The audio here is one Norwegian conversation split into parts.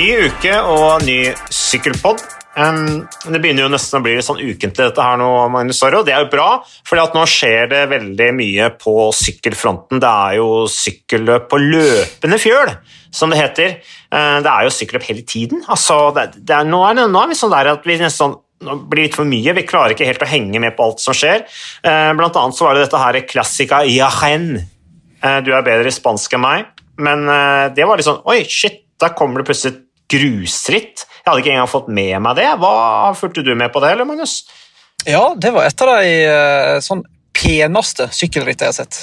Ny uke og ny sykkelpod. Um, det begynner jo nesten å bli litt sånn ukentlig dette her nå, Magnus Sorro. Det er jo bra, for nå skjer det veldig mye på sykkelfronten. Det er jo sykkelløp på løpende fjøl, som det heter. Uh, det er jo sykkelløp hele tiden. Altså, det, det er, nå, er det, nå er vi sånn der at vi nesten nå blir litt for mye. Vi klarer ikke helt å henge med på alt som skjer. Uh, blant annet så var det dette her Classica Jajen. Uh, du er bedre i spansk enn meg, men det var litt sånn Oi, shit, der kommer det plutselig grusritt. Jeg hadde ikke engang fått med meg det. Hva Fulgte du med på det, eller Magnus? Ja, det var et av de uh, sånn peneste sykkelrittene jeg har sett.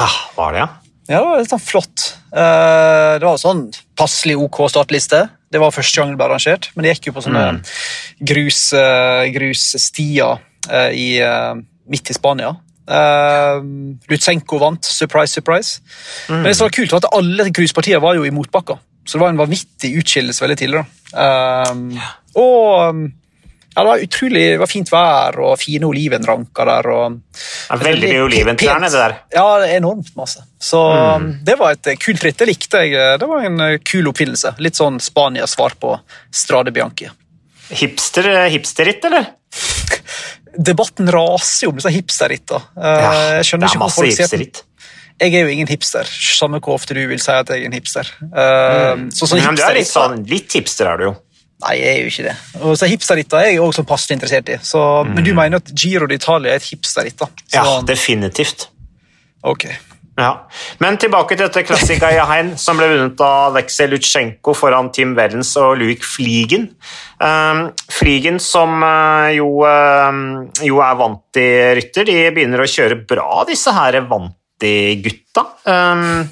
Ah, var det, ja? Ja, det var litt sånn flott. Uh, det var sånn passelig OK startliste. Det var første gang det ble arrangert, men det gikk jo på sånne mm. grus, uh, grusstier i, midt i Spania. Uh, Lutsenko vant, surprise, surprise. Mm. Men det som var kult var at alle gruspartier var jo i motbakka. Så det var en vanvittig utskillelse veldig tidlig. Um, ja. Og ja, det var utrolig det var fint vær og fine olivenranker der. Og, ja, veldig mye oliventrærne, det der. Ja, enormt masse. Så mm. det var et kult ritt. Det likte jeg. Det var en kul oppfinnelse. Litt sånn Spanias svar på Strade Bianchi. Hipster, hipsterritt, eller? Debatten raser jo om disse hipsterrittene. Ja, det er masse hipsterritt jeg er jo ingen hipster, samme hvor ofte du vil si at jeg er en hipster. Uh, mm. så, så Men du er litt, sånn, litt hipster, er du jo. Nei, jeg er jo ikke det. Og så Hipsterritter er jeg også sånn passelig interessert i. Så, mm. Men du mener at Giro d'Italia er et hipsterritt? Ja, definitivt. Ok. Ja. Men tilbake til dette klassika Jahein, som ble vunnet av Veksel Lutsjenko foran Tim Wellens og Luik Fligen. Um, Fligen, som uh, jo, um, jo, er vant i rytter, de begynner å kjøre bra, disse her vant 80-gutta. Um,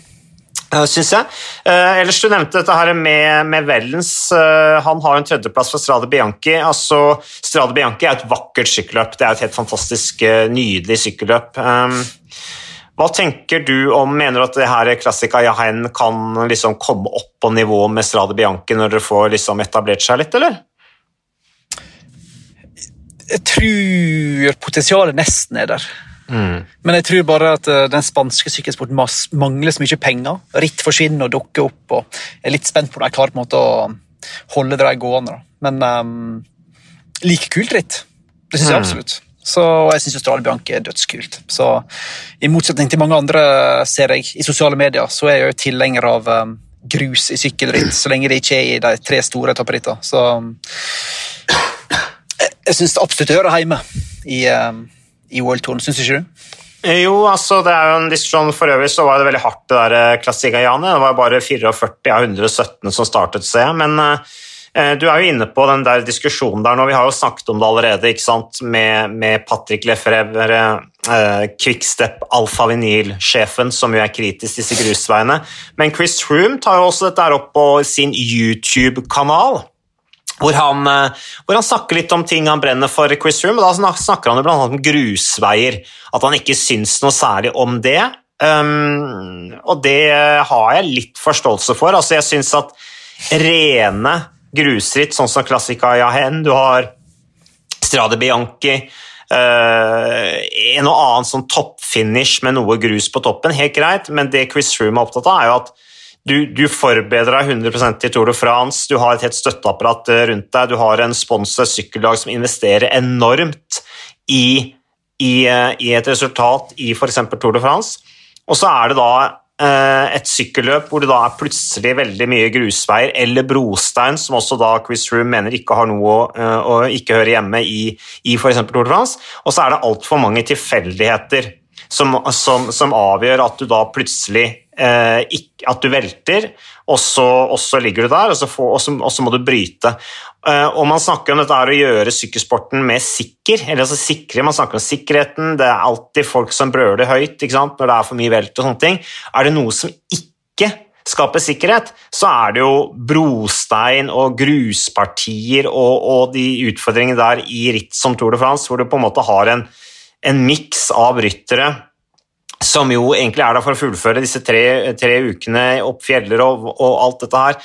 Uh, synes jeg. Uh, ellers Du nevnte dette her med, med Vellens. Uh, han har en tredjeplass for Strade Bianchi. Altså, Strade Bianchi er et vakkert sykkelløp. Det er et helt fantastisk nydelig sykkelløp. Um, hva tenker du om Mener du at det her Classica Jahain kan liksom komme opp på nivå med Strade Bianchi når dere får liksom etablert seg litt, eller? Jeg tror potensialet nesten er der. Mm. Men jeg tror bare at uh, den spanske sykkelsporten mangler så mye penger. Ritt forsvinner og dukker opp. og Jeg er litt spent på om de klarer på en måte å holde det gående. Men um, like kult ritt. Det syns jeg mm. absolutt. Så, og jeg syns Australia Bianchi er dødskult. Så I motsetning til mange andre ser jeg i sosiale medier, så er jeg jo tilhenger av um, grus i sykkelritt, så lenge det ikke er i de tre store etapperittene. Så um, jeg, syns det absolutt hører hjemme i um, i OL 2, syns ikke du? Eh, jo, altså det er jo en diskusjon For øvrig så var det veldig hardt, det der eh, Klassikajane. Det var bare 44 av 117 som startet, seg. Men eh, du er jo inne på den der diskusjonen der nå. Vi har jo snakket om det allerede, ikke sant? Med, med Patrick Lefrevre, eh, Quickstep Alfa Vinyl-sjefen, som jo er kritisk disse grusveiene. Men Chris Froome tar jo også dette opp på sin YouTube-kanal. Hvor han, eh, hvor han, snakker litt om ting han brenner for, Chris Room. og Da snakker han bl.a. om grusveier, at han ikke syns noe særlig om det. Um, og det har jeg litt forståelse for. Altså, jeg syns at rene grusritt, sånn som Classica Jahen, du har Strade Bianchi uh, En og annen sånn toppfinish med noe grus på toppen, helt greit, men det Chris Room er opptatt av, er jo at du, du, forbereder deg 100% til Tour de France, du har et helt støtteapparat eh, rundt deg, du har en sponset sykkellag som investerer enormt i, i, eh, i et resultat i f.eks. Tour de France. Og så er det da eh, et sykkelløp hvor det da er plutselig veldig mye grusveier eller brostein, som også da Chris Room mener ikke har noe å ikke høre hjemme i, i f.eks. Tour de France. Og så er det altfor mange tilfeldigheter som, som, som avgjør at du da plutselig eh, ikke, at du velter, og så, og så, ligger du der, og så, får, og så, og så må du bryte. Eh, og Man snakker om dette er å gjøre sykkelsporten mer sikker, eller altså sikre, man snakker om sikkerheten. Det er alltid folk som brøler høyt når det er for mye velt. og sånne ting. Er det noe som ikke skaper sikkerhet, så er det jo brostein og gruspartier og, og de utfordringene der i ritt som Tour de France, hvor du på en måte har en, en miks av ryttere som jo egentlig er der for å fullføre disse tre, tre ukene opp fjeller og, og, alt dette her.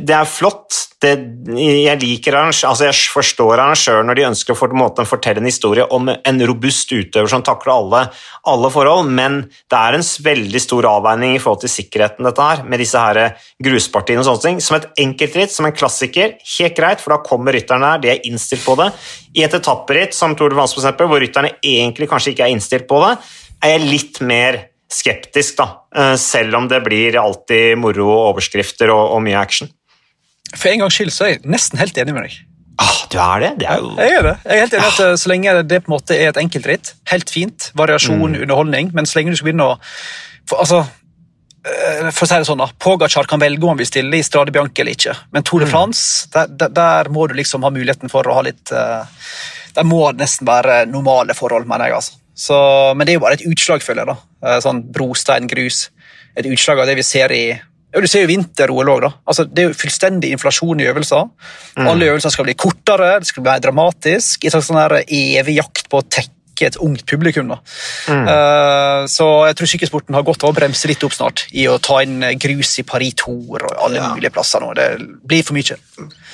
Det er flott. Det, jeg liker altså jeg forstår arrangøren når de ønsker å for, måte, fortelle en historie om en robust utøver som takler alle, alle, forhold, men det er en veldig stor avveining i forhold til sikkerheten dette her, med disse her gruspartiene og sånne ting. Som et enkeltritt, som en klassiker, helt greit, for da kommer rytterne her, de er innstilt på det. I et etapperitt som Tour de France, hvor rytterne egentlig kanskje ikke er innstilt på det, er jeg litt mer skeptisk, da. Eh, selv om det blir alltid moro og overskrifter og, og mye action. For en gangs skyld så er jeg nesten helt enig med deg. Ah, du er det? det er jo... Jeg er det. Jeg er helt enig at ah. Så lenge det på en måte er et enkeltritt, helt fint, variasjon, mm. underholdning, men så lenge du skal begynne å for, altså, eh, for å si det sånn da, Pogacar kan velge om han vil stille i Strade Bianche eller ikke, men Tour de mm. France, der, der, der, må du liksom ha muligheten for å ha litt uh, Der må det nesten være normale forhold, mener jeg. altså. Så, men det er jo bare et utslag, føler jeg. da. Eh, sånn brostein, grus. Et utslag av det vi ser i ja, Du ser jo vinter-OL òg. Altså, det er jo fullstendig inflasjon i øvelser. Mm. Alle øvelser skal bli kortere, det skal bli mer dramatisk. I sånn evig jakt på å tekke et ungt publikum. da. Mm. Uh, så jeg tror sykkelsporten har godt av å bremse litt opp snart i å ta inn grus i Paris Tour og alle ja. mulige plasser nå. Det blir for mye.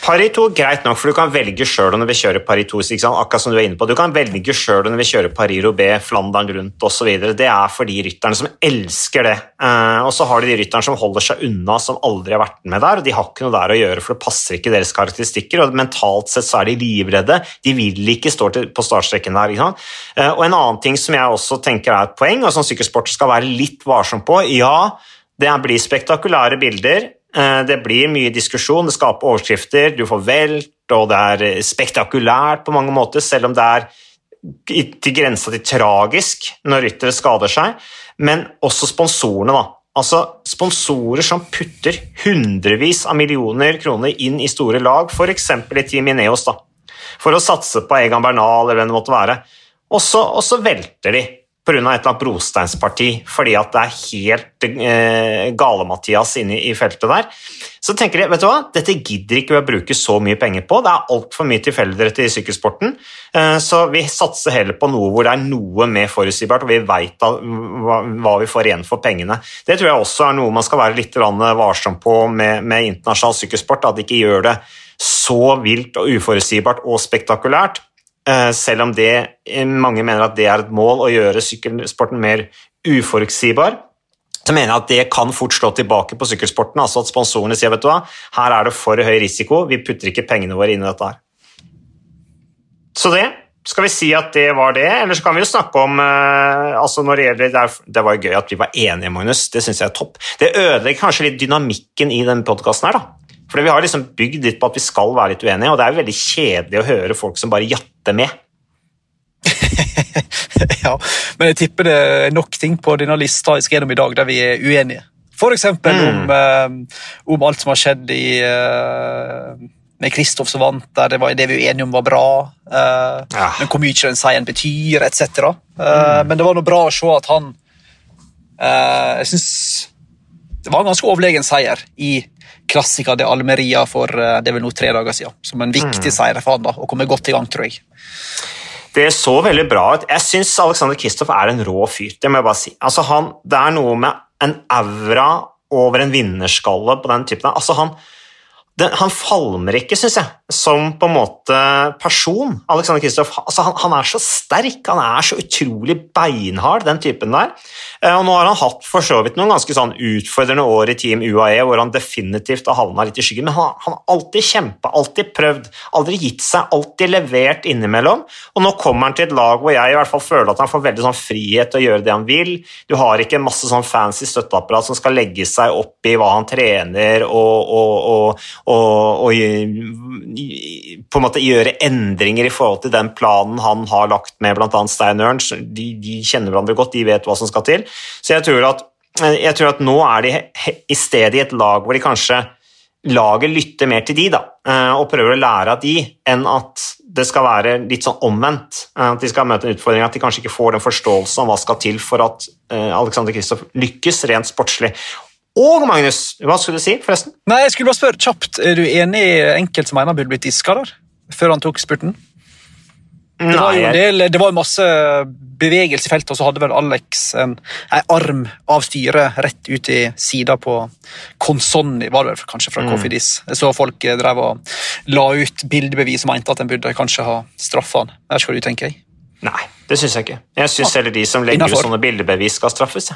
Paris 2 greit nok, for du kan velge sjøl om du vil kjøre Paris 2. akkurat som Du er inne på. Du kan velge sjøl om du vil kjøre Paris Roubais, Flandern rundt osv. Det er for de rytterne som elsker det. Uh, og så har de de rytterne som holder seg unna, som aldri har vært med der. og De har ikke noe der å gjøre, for det passer ikke deres karakteristikker. og Mentalt sett så er de livredde. De vil ikke stå til, på startstreken der. Uh, og En annen ting som jeg også tenker er et poeng, og som sykkelsport skal være litt varsom på Ja, det blir spektakulære bilder. Eh, det blir mye diskusjon, det skaper overskrifter, du får velt, og det er spektakulært på mange måter, selv om det er til grensa til tragisk når ryttere skader seg. Men også sponsorene, da. Altså Sponsorer som putter hundrevis av millioner kroner inn i store lag, f.eks. i Team Ineos, da, for å satse på Egan Bernal eller hvem det måtte være. Og så, og så velter de pga. et eller annet brosteinsparti, fordi at det er helt eh, gale-Mathias inne i feltet der. Så tenker de vet du hva, dette gidder ikke vi å bruke så mye penger på. Det er altfor mye tilfeldigheter i sykkelsporten, eh, så vi satser heller på noe hvor det er noe mer forutsigbart, og vi veit hva, hva, vi får igjen for pengene. Det tror jeg også er noe man skal være litt varsom på med, med internasjonal sykkelsport, at de ikke gjør det så vilt og uforutsigbart og spektakulært selv om det, eh, mange mener at det er et mål å gjøre sykkelsporten mer uforutsigbar, så mener jeg at det kan fort slå tilbake på sykkelsporten. altså At sponsorene sier vet du hva, her er det for høy risiko, vi putter ikke pengene våre inn i dette her. Så det skal vi si at det var det, eller så kan vi jo snakke om uh, altså når Det gjelder, det var jo gøy at vi var enige, Magnus. Det syns jeg er topp. Det ødelegger kanskje litt dynamikken i denne podkasten her, da. For vi har liksom bygd litt på at vi skal være litt uenige, og det er jo veldig kjedelig å høre folk som bare jatter med. ja, men jeg tipper det er nok ting på denne lista jeg skal gjennom i dag der vi er uenige. F.eks. Mm. Om, uh, om alt som har skjedd i, uh, med Kristoff som vant, der det, var, det vi var enige om var bra. Uh, ja. Men hvor mye den seieren betyr, etc. Mm. Men det var noe bra å se at han Jeg syns det var en ganske overlegen seier i klassika de Almeria for eh, det er vel nå tre dager siden. Som en viktig mm. seier for han da, og komme godt i gang, tror jeg. Det så veldig bra ut. Jeg syns Alexander Kristoff er en rå fyr. Det må jeg bare si. Altså, han, det er noe med en aura over en vinnerskalle på den typen. Altså, han, den, han falmer ikke, syns jeg, som på en måte person. Alexander Kristoff altså, han, han, er så sterk, han er så utrolig beinhard, den typen der. Eh, og Nå har han hatt for så vidt noen ganske sånn utfordrende år i Team UAE, hvor han definitivt har havna litt i skyggen, men han, han har alltid kjempa, alltid prøvd, aldri gitt seg, alltid levert innimellom. Og nå kommer han til et lag hvor jeg i hvert fall føler at han får veldig sånn frihet til å gjøre det han vil. Du har ikke masse sånn fancy støtteapparat som skal legge seg opp i hva han trener og, og, og og, på en måte gjøre endringer i forhold til den planen han har lagt med bl.a. Stein Ørns. De, de, kjenner hverandre godt, de vet hva som skal til. Så jeg tror at, jeg tror at nå er de i stedet i et lag hvor de kanskje laget lytter mer til de da, eh, og prøver å lære av de, enn at det skal være litt sånn omvendt. Eh, at de skal møte en utfordring, at de kanskje ikke får den forståelsen av hva skal til for at eh, Alexander Kristoff lykkes rent sportslig. Og Magnus, hva skulle du si, forresten? Nei, jeg skulle bare spørre kjapt, Er du enig i enkelte som mener han burde blitt diska der, før han tok spurten? Det var jo en del, det var masse bevegelse i feltet, og så hadde vel Alex en, en arm av styret rett ut i sida på Consonni, var det vel kanskje, fra Coffee Dis. Så folk drev og la ut bildebevis og mente at en burde kanskje ha straffa han. Jeg skal du tenke, tenker. Nei, det syns jeg ikke. Jeg syns heller de som legger ut sånne bildebevis, skal straffes.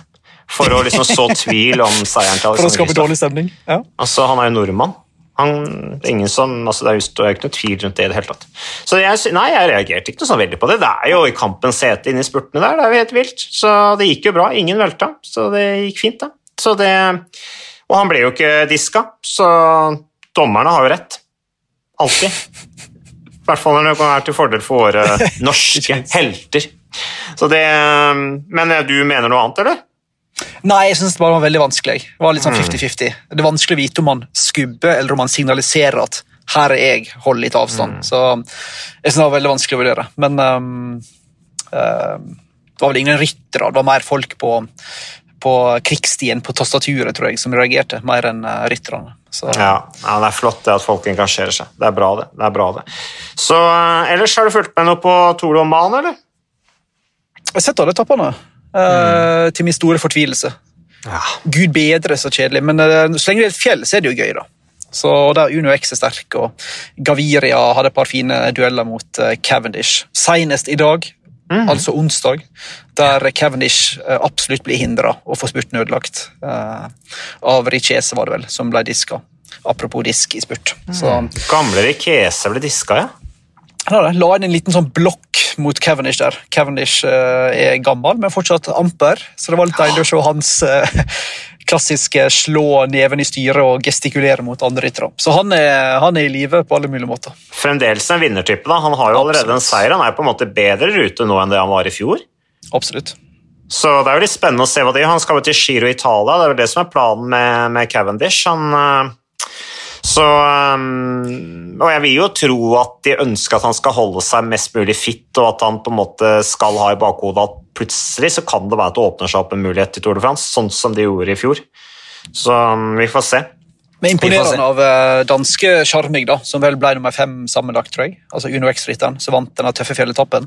For å liksom så tvil om seieren til Alexander For å skape dårlig stemning? Ja. Altså, Han er jo nordmann. Han, ingen som, altså det er er ikke noe tvil rundt det i det hele tatt. Så jeg, nei, jeg reagerte ikke noe sånn veldig på det. Det er jo i kampens hete inne i spurtene der. Det er jo helt vilt. Så det gikk jo bra. Ingen velta, så det gikk fint, da. Så det, og han ble jo ikke diska, så dommerne har jo rett. Alltid. I hvert fall når det er til fordel for våre norske helter. Så det, men du mener noe annet, eller? Nei, jeg synes det var veldig vanskelig. Det var litt sånn 50-50. Det er vanskelig å vite om man skubber eller om man signaliserer at her er jeg, hold litt avstand. Mm. Så jeg synes det var veldig vanskelig å vurdere. Men um, um, det var vel ingen ryttere, det var mer folk på, på krigsstien på tastaturet tror jeg, som reagerte, mer enn uh, rytterne. Ja, ja, det er flott det at folk engasjerer seg. Det er bra, det. det, er bra, det. Så uh, ellers har du fulgt med noe på Tolo og Man, eller? Jeg har sett alle etappene. Uh, til min store fortvilelse. Ja. Gud bedre, så kjedelig. Men uh, så lenge det er et fjell, så er det jo gøy, da. Så der Uno X er sterk, og Gaviria hadde et par fine dueller mot uh, Cavendish. Senest i dag, mm. altså onsdag, der Cavendish absolutt blir hindra og får spurten ødelagt. av Richese, var det vel, som ble diska. Apropos disk i spurt. Mm. Gamle Richese ble diska, ja? Han la inn en liten sånn blokk mot Cavendish der. Cavendish uh, er gammel, men fortsatt amper, så det var litt deilig å se hans uh, klassiske slå neven i styret og gestikulere mot andre ryttere. Så han er, han er i live på alle mulige måter. Fremdeles en vinnertype. da. Han har jo allerede Absolutt. en seier. Han er på en måte bedre rute nå enn det han var i fjor. Absolutt. Så det er jo litt spennende å se hva det gjør. Han skal jo til Giro Italia, det er jo det som er planen med, med Cavendish. Han... Uh, så, um, og jeg vil jo tro at de ønsker at han skal holde seg mest mulig fit, og at han på en måte skal ha i bakhodet at plutselig så kan det være at det åpner seg opp en mulighet til Tour de France, sånn som de gjorde i fjor. Så um, vi får se. Men Imponerende av uh, danske Charmig, da, som vel ble nummer fem sammenlagt, tror jeg. Altså Uno X-rytteren som vant denne tøffe fjelletappen.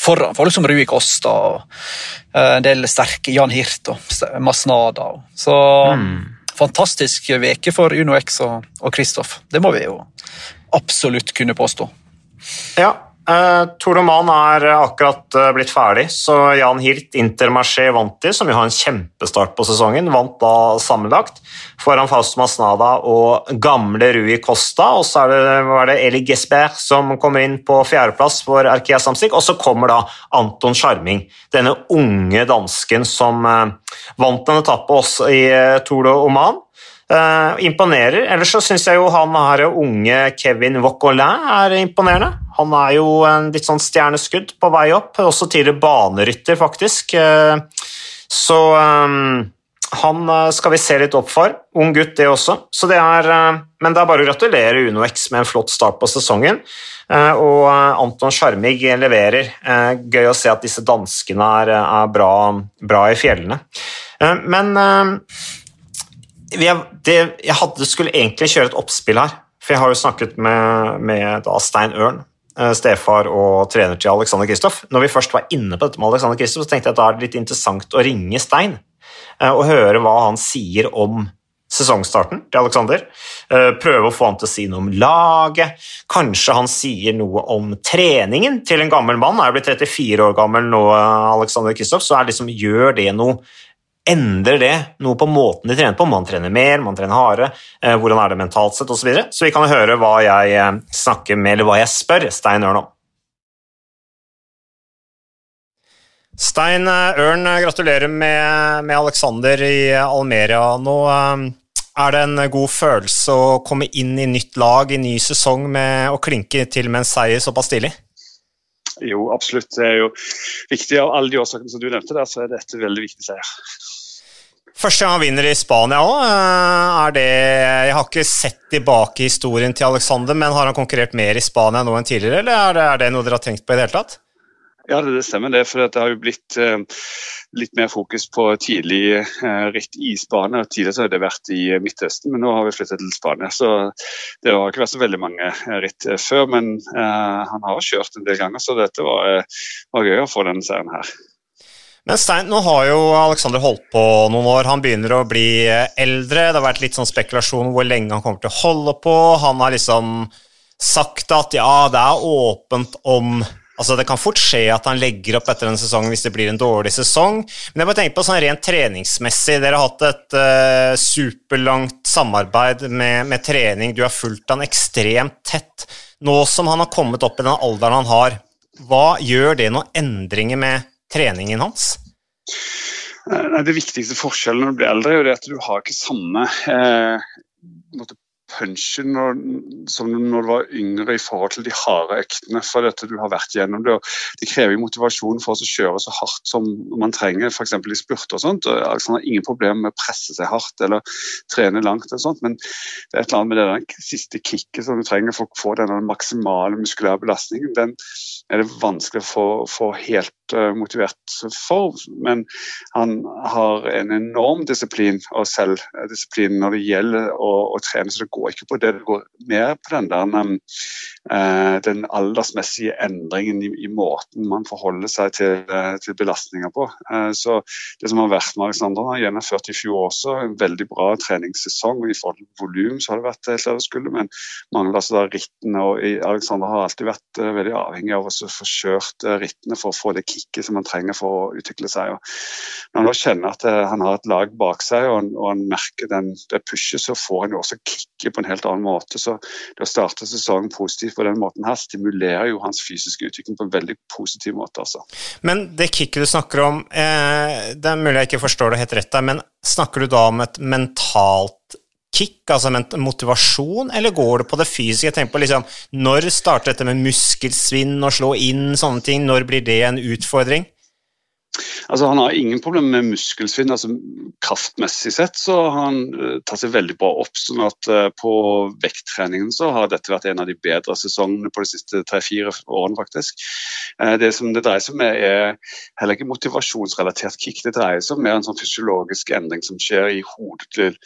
Foran folk som Rui Costa og uh, en del sterke Jan Hirt og Masnada. Så mm fantastisk veke for Uno X og Kristoff. Det må vi jo absolutt kunne påstå. Ja, Uh, Tour de Man er akkurat uh, blitt ferdig, så Jan Hirt, Intermarché Vanti, som jo har en kjempestart på sesongen, vant da sammenlagt foran Fausto Masnada og gamle Rui Costa. Og så det, var det Eli Gesper som kommer inn på fjerdeplass for Arkea Samstik. Og så kommer da Anton Charming, denne unge dansken som uh, vant en etappe også i Tour de Oman. Uh, imponerer. Ellers så syns jeg jo han her unge Kevin Vauquelin er imponerende. Han er jo en litt sånn stjerneskudd på vei opp, også tidligere banerytter, faktisk. Uh, så um, han skal vi se litt opp for. Ung gutt, det også. Så det er, uh, men det er bare å gratulere Uno X med en flott start på sesongen. Og Anton Sjarmig leverer. Gøy å se at disse danskene er, er bra, bra, i fjellene. Men jeg, det, jeg hadde, skulle egentlig kjøre et oppspill her. For jeg har jo snakket med, med Stein Ørn, eh, stefar og trener til Alexander Kristoff. Når vi først var inne på dette med Alexander Kristoff, så tenkte jeg at da er det litt interessant å ringe Stein eh, og høre hva han sier om sesongstarten til Alexander. Eh, prøve å få han til å si noe om laget. Kanskje han sier noe om treningen til en gammel mann. Er jo blitt 34 år gammel nå, Alexander Kristoff, så liksom, gjør det noe Endrer det noe på måten de trener på? Man trener mer, man trener hardere, eh, hvordan er det mentalt sett osv. Så, videre. så vi kan høre hva jeg eh, snakker med, eller hva jeg spør Stein Ørn om. Stein eh, Ørn, gratulerer med, med Alexander i Almeria. Nå er det en god følelse å komme inn i nytt lag i ny sesong med å klinke til med en seier såpass tidlig? Jo, absolutt. Det er jo viktig av alle de årsakene som du nevnte der, så er dette veldig viktig seier. Første gang han vinner i Spania òg, eh, Jeg har ikke sett tilbake historien til Alexander, men har han konkurrert mer i Spania nå enn tidligere, eller er det, er det noe dere har tenkt på i det hele tatt? Ja, det, stemmer det. For det har jo blitt eh, litt mer fokus på tidlig eh, ritt i Spania. Tidligere har det vært i Midtøsten, men nå har vi flyttet til Spania. Så det har ikke vært så veldig mange ritt før. Men han har kjørt en del ganger, så dette var, var gøy å få denne serien her. Men Stein, nå har jo Alexander holdt på noen år. Han begynner å bli eldre. Det har vært litt sånn spekulasjon om hvor lenge han kommer til å holde på. Han har liksom sagt at ja, det er åpent om Altså, Det kan fort skje at han legger opp etter en sesong hvis det blir en dårlig sesong. Men jeg bare tenker på sånn rent treningsmessig. Dere har hatt et uh, superlangt samarbeid med, med, trening. Du har fulgt han ekstremt tett. Nå som han har kommet opp i den alderen han har, hva gjør det noen endringer med treningen hans? Nei, det viktigste forskjellen når du blir eldre, er at du har ikke samme eh, punchen når, som når du var yngre i forhold til de harde øktene. For dette du har vært gjennom det. Det krever motivasjon for oss å kjøre så hardt som man trenger, f.eks. i spurter. og sånt. Alexander har ingen problemer med å presse seg hardt eller trene langt, og sånt, men det er et eller annet med det siste kicket som du trenger for å få denne maksimale muskulære belastningen. Den er det vanskelig å få, helt motivert for. Men han har en enorm disiplin og selvdisiplin når det gjelder å, å trene. så det går ikke på det, det går mer på den, der, um, uh, den aldersmessige endringen i, i, måten man forholder seg til, til belastninger på. Så Det som har vært med Alexander, har gjennomført i fjor også en veldig bra treningssesong. I forhold til volum så har det vært helt det skulle, men mangler altså da rittene. og Alexander har alltid vært veldig avhengig av å få kjørt rittene for å få det kicket som han trenger for å utvikle seg. Og når han da kjenner at han har et lag bak seg og han, og han merker den, det pushet, så får han jo også kicket på en helt annen måte. Så det å starte sesongen positivt på den måten her stimulerer jo hans fysiske utvikling på en veldig positiv måte. Altså. Men det kicket du snakker om, eh, det er mulig jeg ikke forstår det helt rett der, men snakker du da om et mentalt kick, altså motivasjon, eller går det på det fysiske? Tenk på liksom, Når starter dette med muskelsvinn og slå inn, sånne ting? Når blir det en utfordring? Altså, han har ingen problemer med muskelsvinn. altså Kraftmessig sett så har han uh, tatt seg veldig bra opp. sånn at uh, På vekttreningen så har dette vært en av de bedre sesongene på de siste tre-fire årene. faktisk. Uh, det som det dreier seg om, er heller ikke motivasjonsrelatert kick. Det dreier seg om mer en sånn fysiologisk endring som skjer i hodet til,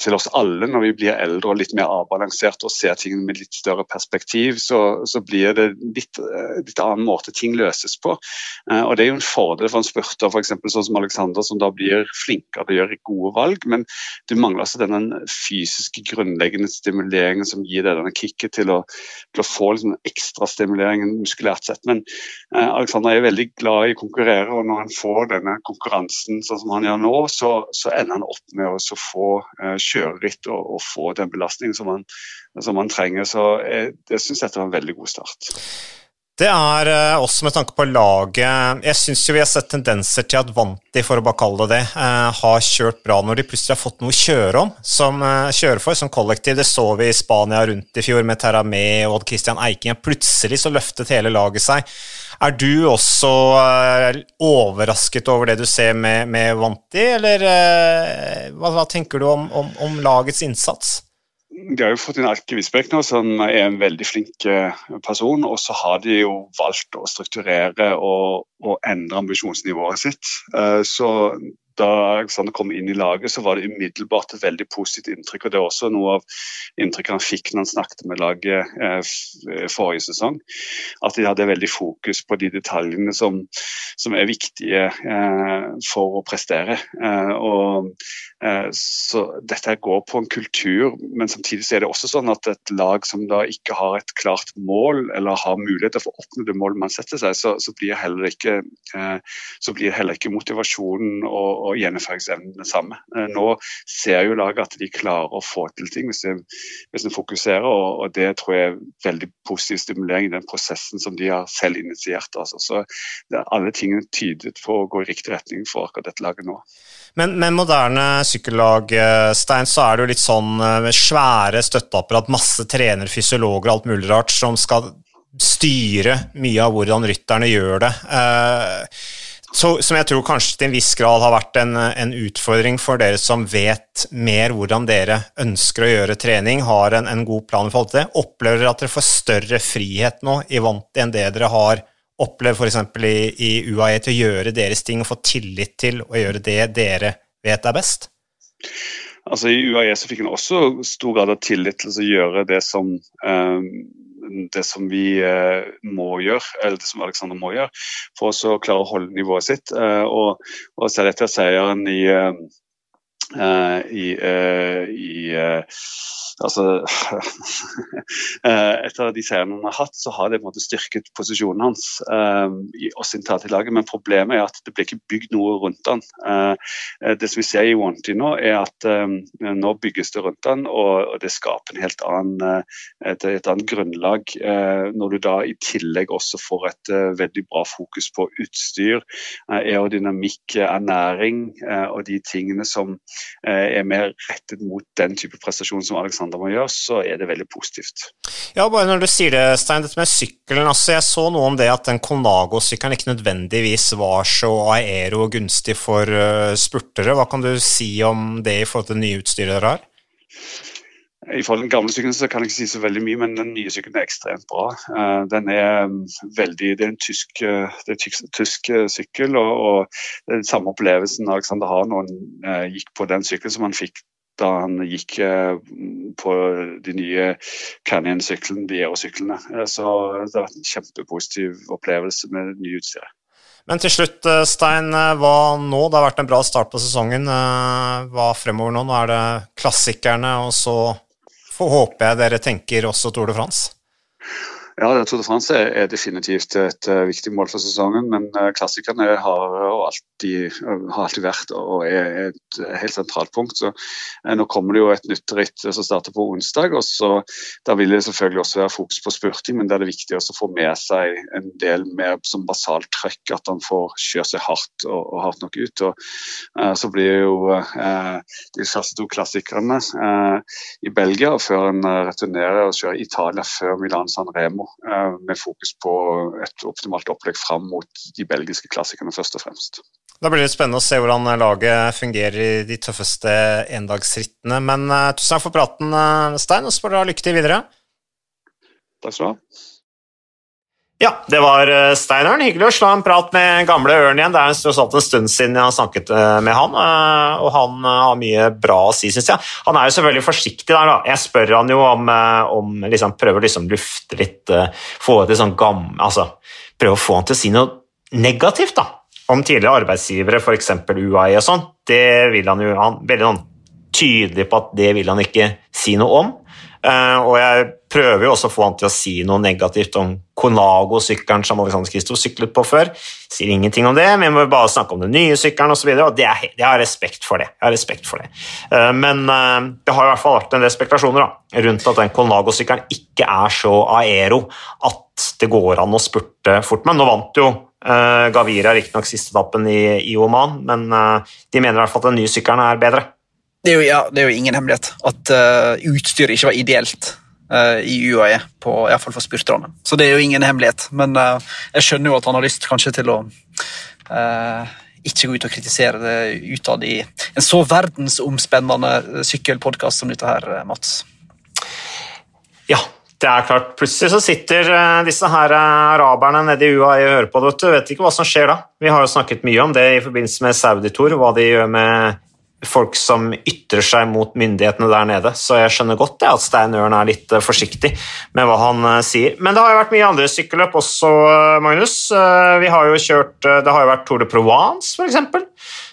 til, oss alle når vi blir eldre og litt mer avbalansert og ser ting med litt større perspektiv. Så, så blir det litt, litt annen måte ting løses på. og Det er jo en fordel for en spurter f.eks. sånn som Alexander, som da blir flinkere til å gjøre gode valg. Men du mangler altså denne fysiske, grunnleggende stimuleringen som gir deg denne kicket til å, til å få liksom ekstra stimulering muskulært sett. Men eh, Alexander er veldig glad i å konkurrere, og når han får denne konkurransen sånn som han gjør nå, så, så ender han opp med å få eh, kjøreritt og, og, få den belastningen som han, som han trenger. Så jeg, det syns dette var en veldig god start. Det er uh, også med tanke på laget Jeg syns jo vi har sett tendenser til at Vanti, for å bare kalle det det, uh, har kjørt bra når de plutselig har fått noe å kjøre om, som kjører for, som kollektiv. Det så vi i Spania rundt i fjor med Terramé og Odd Christian Eiking. Plutselig så løftet hele laget seg. Er du også overrasket over det du ser med, med Vanti, eller hva, hva, tenker du om, om, om lagets innsats? De har jo fått inn Alke nå, som er en veldig flink eh, person. Og så har de jo valgt å strukturere og, og endre ambisjonsnivået sitt. Eh, så da Alexander kom inn i laget, så var det umiddelbart et veldig positivt inntrykk. og Det er også noe av inntrykket han fikk når han snakket med laget eh, eh, forrige sesong. At de hadde veldig fokus på de detaljene som, som er viktige eh, for å prestere. Eh, og, eh, så Dette går på en kultur, men samtidig er det også sånn at et lag som da ikke har et klart mål, eller har muligheter for å oppnå det målet man setter seg, så, så blir heller ikke, eh, så blir heller ikke motivasjonen og og gjennomføringsevnen den samme. Eh, nå ser jo laget at de klarer å få til ting hvis de, hvis de fokuserer, og, og, det tror jeg er veldig positiv stimulering i den prosessen som de har selv initiert. Altså. Så det, alle tingene tydet på å gå i riktig retning for akkurat dette laget nå. Men med moderne sykkellag, eh, Stein, så er det jo litt sånn eh, med svære støtteapparat, masse trener, fysiologer og alt mulig rart som skal styre mye av hvordan rytterne gjør det. Eh, så, som jeg tror kanskje til en viss grad har vært en, en, utfordring for dere som vet mer hvordan dere ønsker å gjøre trening, har en, en god plan i forhold til det. Opplever dere at dere får større frihet nå i Vanti enn det dere har opplevd f.eks. I, i UAE til å gjøre deres ting og få tillit til å gjøre det dere vet er best? Altså I UAE så fikk en også stor grad av tillit til å gjøre det som, eh, det som vi eh, må gjøre, eller det som Alexander må gjøre, for å klare å holde nivået sitt. Eh, og, og se etter seieren i, eh, i, eh, i eh, altså, eh, Etter de seirene han har hatt, så har det på en måte styrket posisjonen hans i oss internt i laget. Men problemet er at det blir ikke bygd noe rundt han. Det som vi ser i Wanty nå, er at nå bygges det rundt han, og, det skaper en helt annen, et, et annet grunnlag. Når du da i tillegg også får et veldig bra fokus på utstyr, aerodynamikk, ernæring og de tingene som er mer rettet mot den type prestasjon som Alexander må gjøre, så er det veldig positivt. Ja, bare når du sier det, Stein, dette med sykkelen. altså Jeg så noe om det at den Conago-sykkelen ikke nødvendigvis var så aero gunstig for uh, spurtere. Hva kan du si om det i forhold til det nye utstyret dere har? I forhold til den gamle sykkelen så kan jeg ikke si så veldig mye, men den nye sykkelen er ekstremt bra. Uh, den er um, veldig, Det er en tysk, uh, er tysk, tysk sykkel, og, og, den samme opplevelsen Alexander har når han gikk på den sykkelen som han fikk da han gikk eh, på de nye Canyon-syklene, de Aero-syklene. Eh, så det har vært en kjempepositiv opplevelse med det nye utstyret. Men til slutt, eh, Stein, hva nå? Det har vært en bra start på sesongen. Hva fremover nå? Nå er det klassikerne, og så håper jeg dere tenker også Tour de France? Ja, Tour de France er, definitivt et uh, viktig mål for sesongen, men uh, klassikerne har, alltid, uh, har, alltid, vært og er et helt sentralt punkt. Så Nå kommer det jo et nytt ritt som starter på onsdag. og så Da vil det selvfølgelig også være fokus på spurting, men det er det viktig å få med seg en del mer som basalt trøkk, at han får kjøre seg hardt og, og hardt nok ut. og Så blir jo de første to klassikerne i Belgia, før han returnerer og kjører Italia før Milan San Remo Eh, med fokus på et optimalt opplegg fram mot de belgiske klassikerne først og fremst. Da blir det spennende å se hvordan laget fungerer i de tøffeste endagsrittene. Men uh, tusen takk for praten, Stein, og så får dere ha lykke til videre. Takk skal du ha. Ja, det var eh, Steinørn. Hyggelig å slå en prat med gamle Ørn igjen. Det er en stund siden jeg har snakket eh, med han, eh, og han har mye bra å si, syns jeg. Han er jo selvfølgelig forsiktig der, da. Jeg spør han jo om, om liksom, Prøver å liksom lufte litt, få til sånn gam... Altså, prøve å få han til å si noe negativt, da. Om tidligere arbeidsgivere, f.eks. UAE og sånn. Det vil han jo Han veldig sånn tydelig på at det vil han ikke si noe om. Uh, og jeg prøver jo også å få han til å si noe negativt om Conago-sykkelen som Alexander Kristoff syklet på før. Sier ingenting om det, men vi må bare snakke om den nye sykkelen osv. Og, så og det er, jeg har respekt for det. Jeg har respekt for det. Uh, men uh, det har i hvert fall vært en del spekulasjoner da, rundt at den Conago-sykkelen ikke er så aero at det går an å spurte fort. Men nå vant jo Gavira riktignok siste etappen i, i, Oman, men de mener i hvert fall at den nye sykkelen er bedre. Det er jo, ja, det er jo ingen hemmelighet at uh, utstyret ikke var ideelt uh, i UAE, på, iallfall for spurterne. Så det er jo ingen hemmelighet. Men uh, jeg skjønner jo at han har lyst kanskje til å ikke gå ut og kritisere det utad i en så verdensomspennende sykkelpodkast som dette her, Mats. Ja, det er klart. Plutselig så sitter disse her araberne nede i UAE og hører på det. Du vet ikke hva som skjer da. Vi har jo snakket mye om det i forbindelse med Saudi-Tour, hva de gjør med folk som ytrer seg mot myndighetene der nede, så jeg skjønner godt det, at Stein Ørn er litt eh, forsiktig med hva han eh, sier. Men det har jo vært mye andre sykkelløp også, eh, Magnus. Vi har jo kjørt, Det har jo vært Tour de Provence, f.eks.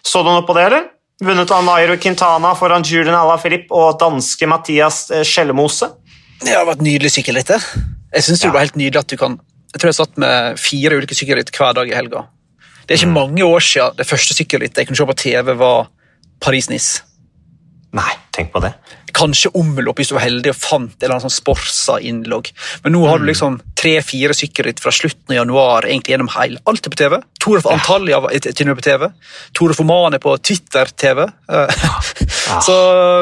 Så du noe på det, eller? Vunnet av Nairo Quintana foran Julian Alaphilippe og danske Mathias Skjellemose. Det har vært nydelig sykkelritt. Jeg syns ja. det var helt nydelig at du kan Jeg tror jeg satt med fire ulike sykkelritt hver dag i helga. Det er ikke mm. mange år siden det første sykkelrittet jeg kunne se på TV, var Paris-Nice. Nei, tenk på det. Kanskje omlopp hvis du var heldig og fant en eller sånn Sporsa-innlogg. Men nå har du mm. liksom tre-fire sykkelritt fra slutten av januar egentlig gjennom hele. Alt er på TV. Tour of Antalya er på TV. Tore for Oman er på Twitter-TV. Så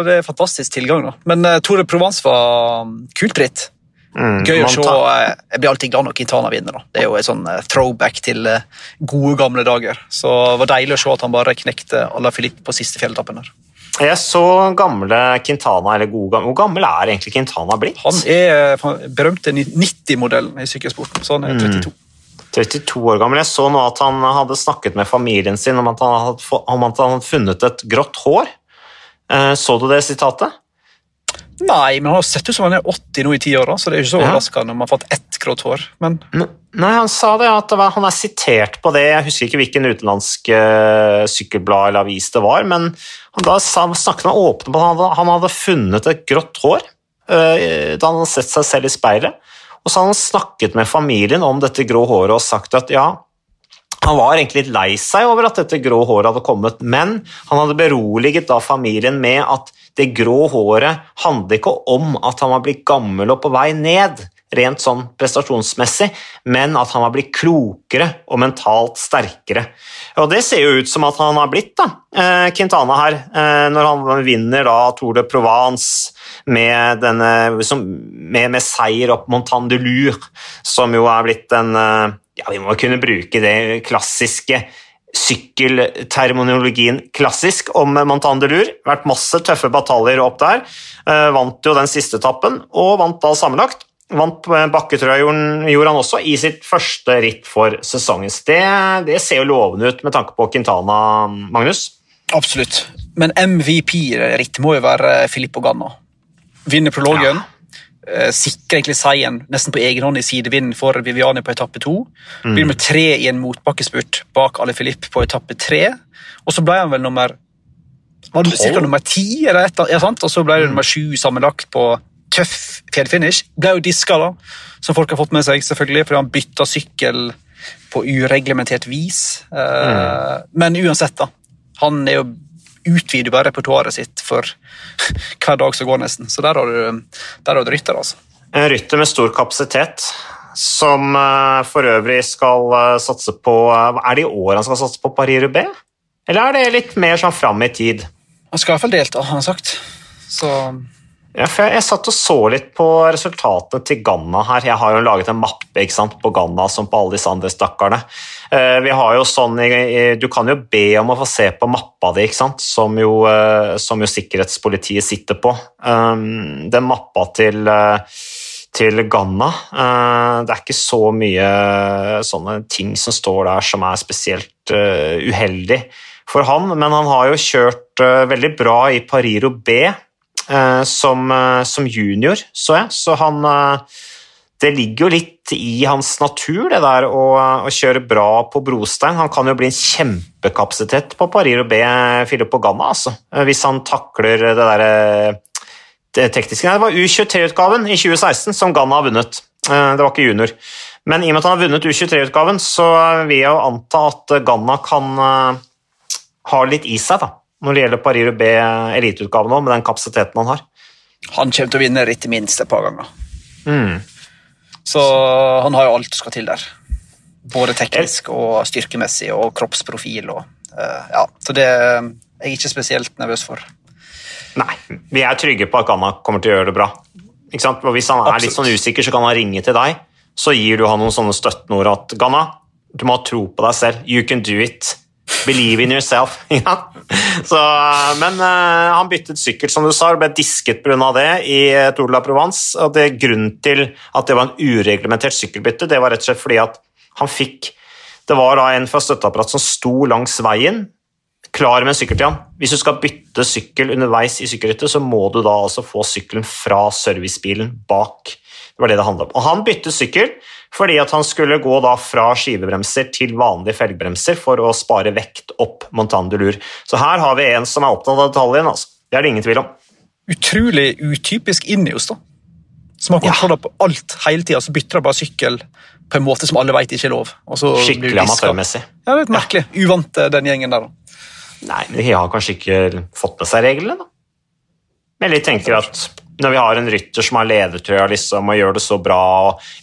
det er fantastisk tilgang. da. Men uh, Tour Provence var um, kult ritt. Mm, Gøy å se. Uh, jeg blir alltid glad når Quintana vinner. da. Det er jo en sånn uh, throwback til gode, gamle dager. Så det var deilig å se at han bare knekte Ala Filip på siste fjelletappen. der. Jeg så gamle Quintana, eller gode gamle. Hvor gammel er egentlig Quintana blitt? Han er berømte 90-modellen i sykkelsporten, så han er 32. Mm. 32 år gammel. Jeg så nå at han hadde snakket med familien sin om at han hadde, funnet et grått hår. Eh, så du det sitatet? Nei, men han har sett ut som han er 80 nå i ti år, så det er ikke så overraskende om han har fått ett grått hår. Men... Nei, han sa det, at det var, han er sitert på det. Jeg husker ikke hvilken utenlandsk uh, sykkelblad eller avis det var, men han da snakket han åpent på at han hadde, han hadde funnet et grått hår uh, da han hadde sett seg selv i speilet. Og så hadde han snakket med familien om dette grå håret og sagt at ja, han var egentlig litt lei seg over at dette grå håret hadde kommet, men han hadde beroliget da familien med at det grå håret handler ikke om at han var blitt gammel og på vei ned, rent sånn prestasjonsmessig, men at han var blitt klokere og mentalt sterkere. Og det ser jo ut som at han har blitt, da, eh, Quintana her, eh, når han vinner da Tour de Provence med, denne, med, med seier opp Montagne de som jo er blitt en eh, ja, vi må kunne bruke det klassiske sykkelterminologien klassisk om Montandelur. Vært masse tøffe bataljer opp der. Uh, vant jo den siste etappen, og vant da sammenlagt. Vant bakketrøya gjorde han også i sitt første ritt for sesongen. Det, det ser jo lovende ut med tanke på Quintana, Magnus. Absolutt. Men MVP-ritt må jo være Filippo Ganna. Vinner prologen. Ja eh, sikrer egentlig seieren nesten på egen hånd i sidevinden for Viviani på etappe to. Mm. Blir med tre i en motbakkespurt bak Ale Filip på etappe tre. Og så ble han vel nummer var det cirka nummer ti, eller et, ja, sant? og så ble det mm. nummer sju sammenlagt på tøff fjellfinish. Ble jo diska, da, som folk har fått med seg, selvfølgelig, fordi han bytta sykkel på ureglementert vis. Eh, mm. Men uansett, da. Han er jo utvider bare repertoaret sitt for hver dag som går, nesten. Så der har du, der har du rytter, altså. En rytter med stor kapasitet, som uh, for øvrig skal uh, satse på uh, Er det i år han skal satse på Paris-Roubais? Eller er det litt mer sånn fram i tid? Han skal i hvert fall delta, har han sagt. Så ja, jeg, jeg, satt og så litt på resultatene til Ganna her. Jeg har jo laget en mappe sant, på Ganna som på alle disse andre stakkarene. Uh, vi har jo sånn, Du kan jo be om å få se på mappa di, som jo, uh, som, jo, sikkerhetspolitiet sitter på. Um, den mappa til, uh, til Ganna Det er ikke så mye sånne ting som står der som er spesielt uheldig for han, men han har jo kjørt veldig bra i Paris-Roubais Eh, som, eh, som, junior, så jeg. Så han eh, Det ligger jo litt i hans natur, det der å, å kjøre bra på brostein. Han kan jo bli en kjempekapasitet på Paris-Roubais, Filippo Ganna, altså. Hvis han takler det derre det tekniske. Det var U23-utgaven i 2016 som Ganna har vunnet. Det var ikke junior. Men i og med at han har vunnet U23-utgaven, så vil jeg jo anta at Ganna kan ha litt i seg, da når det gjelder Paris Rubé eliteutgave nå, med den kapasiteten han har. Han kommer til å vinne rittet minst et par ganger. Mm. Så han har jo alt som skal til der. Både teknisk og styrkemessig og kroppsprofil. Og, uh, ja, så det er jeg ikke spesielt nervøs for. Nei, vi er trygge på at Ganna kommer til å gjøre det bra. Hvis han er Absolutt. litt sånn usikker, så kan han ringe til deg. Så gir du han noen sånne støttende ord at Ganna, du må ha tro på deg selv. You can do it. Believe in yourself. ja. Så, men uh, han byttet sykkel, som du sa, og ble disket pga. det i uh, Tour de la Provence. og det Grunnen til at det var en ureglementert sykkelbytte, det var rett og slett fordi at han fikk Det var da en fra støtteapparat som sto langs veien, klar med en sykkel til han. Hvis du skal bytte sykkel underveis i sykkelrittet, så må du da altså få sykkelen fra servicebilen bak. Det var det det handla om. Og han byttet sykkel fordi at han skulle gå da fra skivebremser til vanlige felgbremser for å spare vekt opp Montandulur. Så her har vi en som er opptatt av detaljen. Altså. Det er det ingen tvil om. Utrolig utypisk Ineos, da. Som har kontroll på alt hele tida, så bytter de bare sykkel på en måte som alle vet ikke er lov. Skikkelig amatørmessig. Ja, det er merkelig. Ja. Uvant den gjengen der, da. Nei, men de har kanskje ikke fått med seg reglene, da. Men jeg tenker at når vi har en rytter som har ledertrøya liksom, og gjør det så bra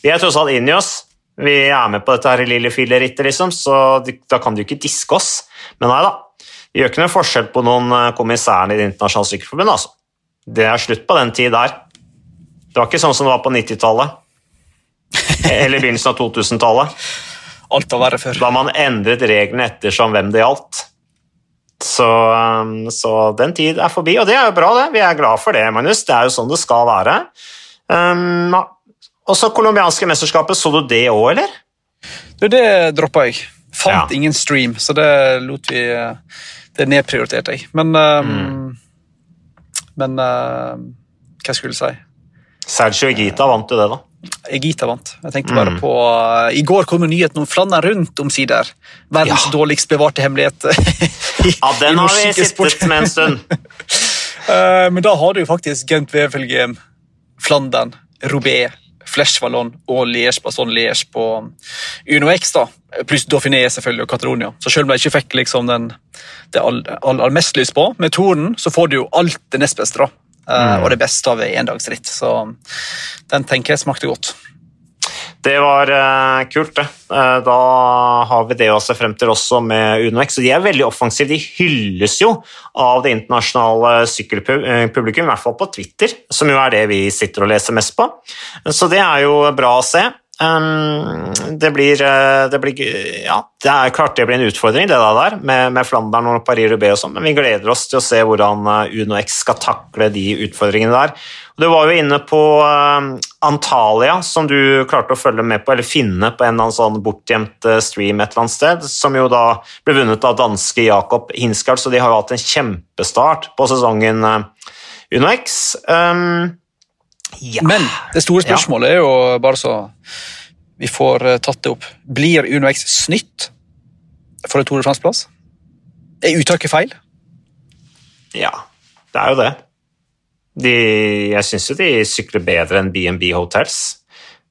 Vi er tross alt inni oss. Vi er med på dette her lille fillerittet, liksom, så da kan du ikke diske oss. Men nei da. Vi gjør ikke noe forskjell på noen kommissæren kommissærene i Det internasjonale sykkelforbundet. Altså. Det er slutt på den tid der. Det var ikke sånn som det var på 90-tallet. Eller begynnelsen av 2000-tallet. Alt var verre før. Da man endret reglene ettersom hvem det gjaldt. Så, um, så, den tid er forbi, og det er jo bra, det. Vi er glad for det, Magnus. Det er jo sånn det skal være. Um, også colombianske mesterskapet, så du det òg, eller? Du, det droppa jeg. Fant Ja. ingen stream, så det lot vi eh, Det nedprioriterte jeg. Men um, Men uh, hva skulle jeg si? Sergio Gita vant jo det, da. Egita vant. Jeg tenkte bare på uh, I går kom jo nyheten om Flandern rundt omsider. Verdens Ja. dårligst bevarte hemmelighet. i- Ja, den har vi sittet med en stund. uh, men da har du jo faktisk Gent Wevelgem, Flandern, Robé, Flesh Wallon og Liège Baston Liège på Uno X. da. Pluss Dauphiné selvfølgelig og Catalonia. Så selv om jeg ikke fikk liksom den, det all, all, all mest lyst på, med tornen, så får du jo alt det nest beste. da. Eh, Og det beste av endagsritt. Så den tenker jeg smakte godt. Det var uh, kult, det. Uh, da har vi det å se frem til også med UnoX. De er veldig offensive. De hylles jo av det internasjonale sykkelpublikum, i hvert fall på Twitter, som jo er det vi sitter og leser mest på. Så det er jo bra å se. Um, det blir, eh, det blir Ja, det er klart det blir en utfordring, det der, med, med Flandern og Paris-Roubais og sånn, men vi gleder oss til å se hvordan eh, UnoX skal takle de utfordringene der. Du var jo inne på eh, Antalya, som du klarte å følge med på, eller finne på en eller sånn bortgjemt stream et eller annet sted, som jo da ble vunnet av danske Jakob Hinsgaard, så de har jo hatt en kjempestart på sesongen UnoX. Um, ja. Men det store spørsmålet er jo bare så vi får eh, tatt det opp. Blir Uno X snytt for en Tour de France-plass? Er uttaket feil? Ja, det er jo det. De, jeg syns jo de sykler bedre enn B&B Hotels.